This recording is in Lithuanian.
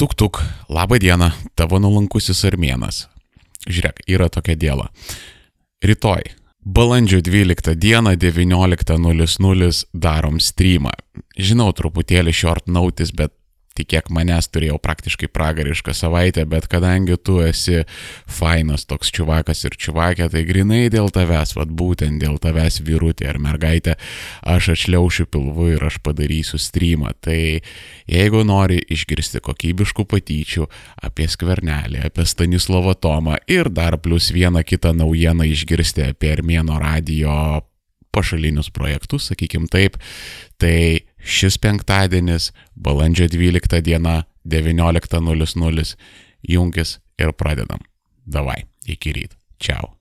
Tuk tuk, laba diena, tavo nulankusis armėnas. Žiūrėk, yra tokia diena. Rytoj, balandžio 12 dieną 19.00 darom streamą. Žinau, truputėlį short notice, bet tikėk manęs turėjau praktiškai pragarišką savaitę, bet kadangi tu esi fainas toks čiuvakas ir čiuvakė, tai grinai dėl tavęs, vad būtent dėl tavęs vyrutė ar mergaitė, aš atšliaušiu pilvu ir aš padarysiu streamą. Tai jeigu nori išgirsti kokybiškų patyčių apie skvernelį, apie Stanislavą Tomą ir dar plus vieną kitą naujieną išgirsti apie Armėno radio pašalinius projektus, sakykim taip, tai šis penktadienis, balandžio 12 diena, 19.00, jungis ir pradedam. Davai, iki ryt. Čiau.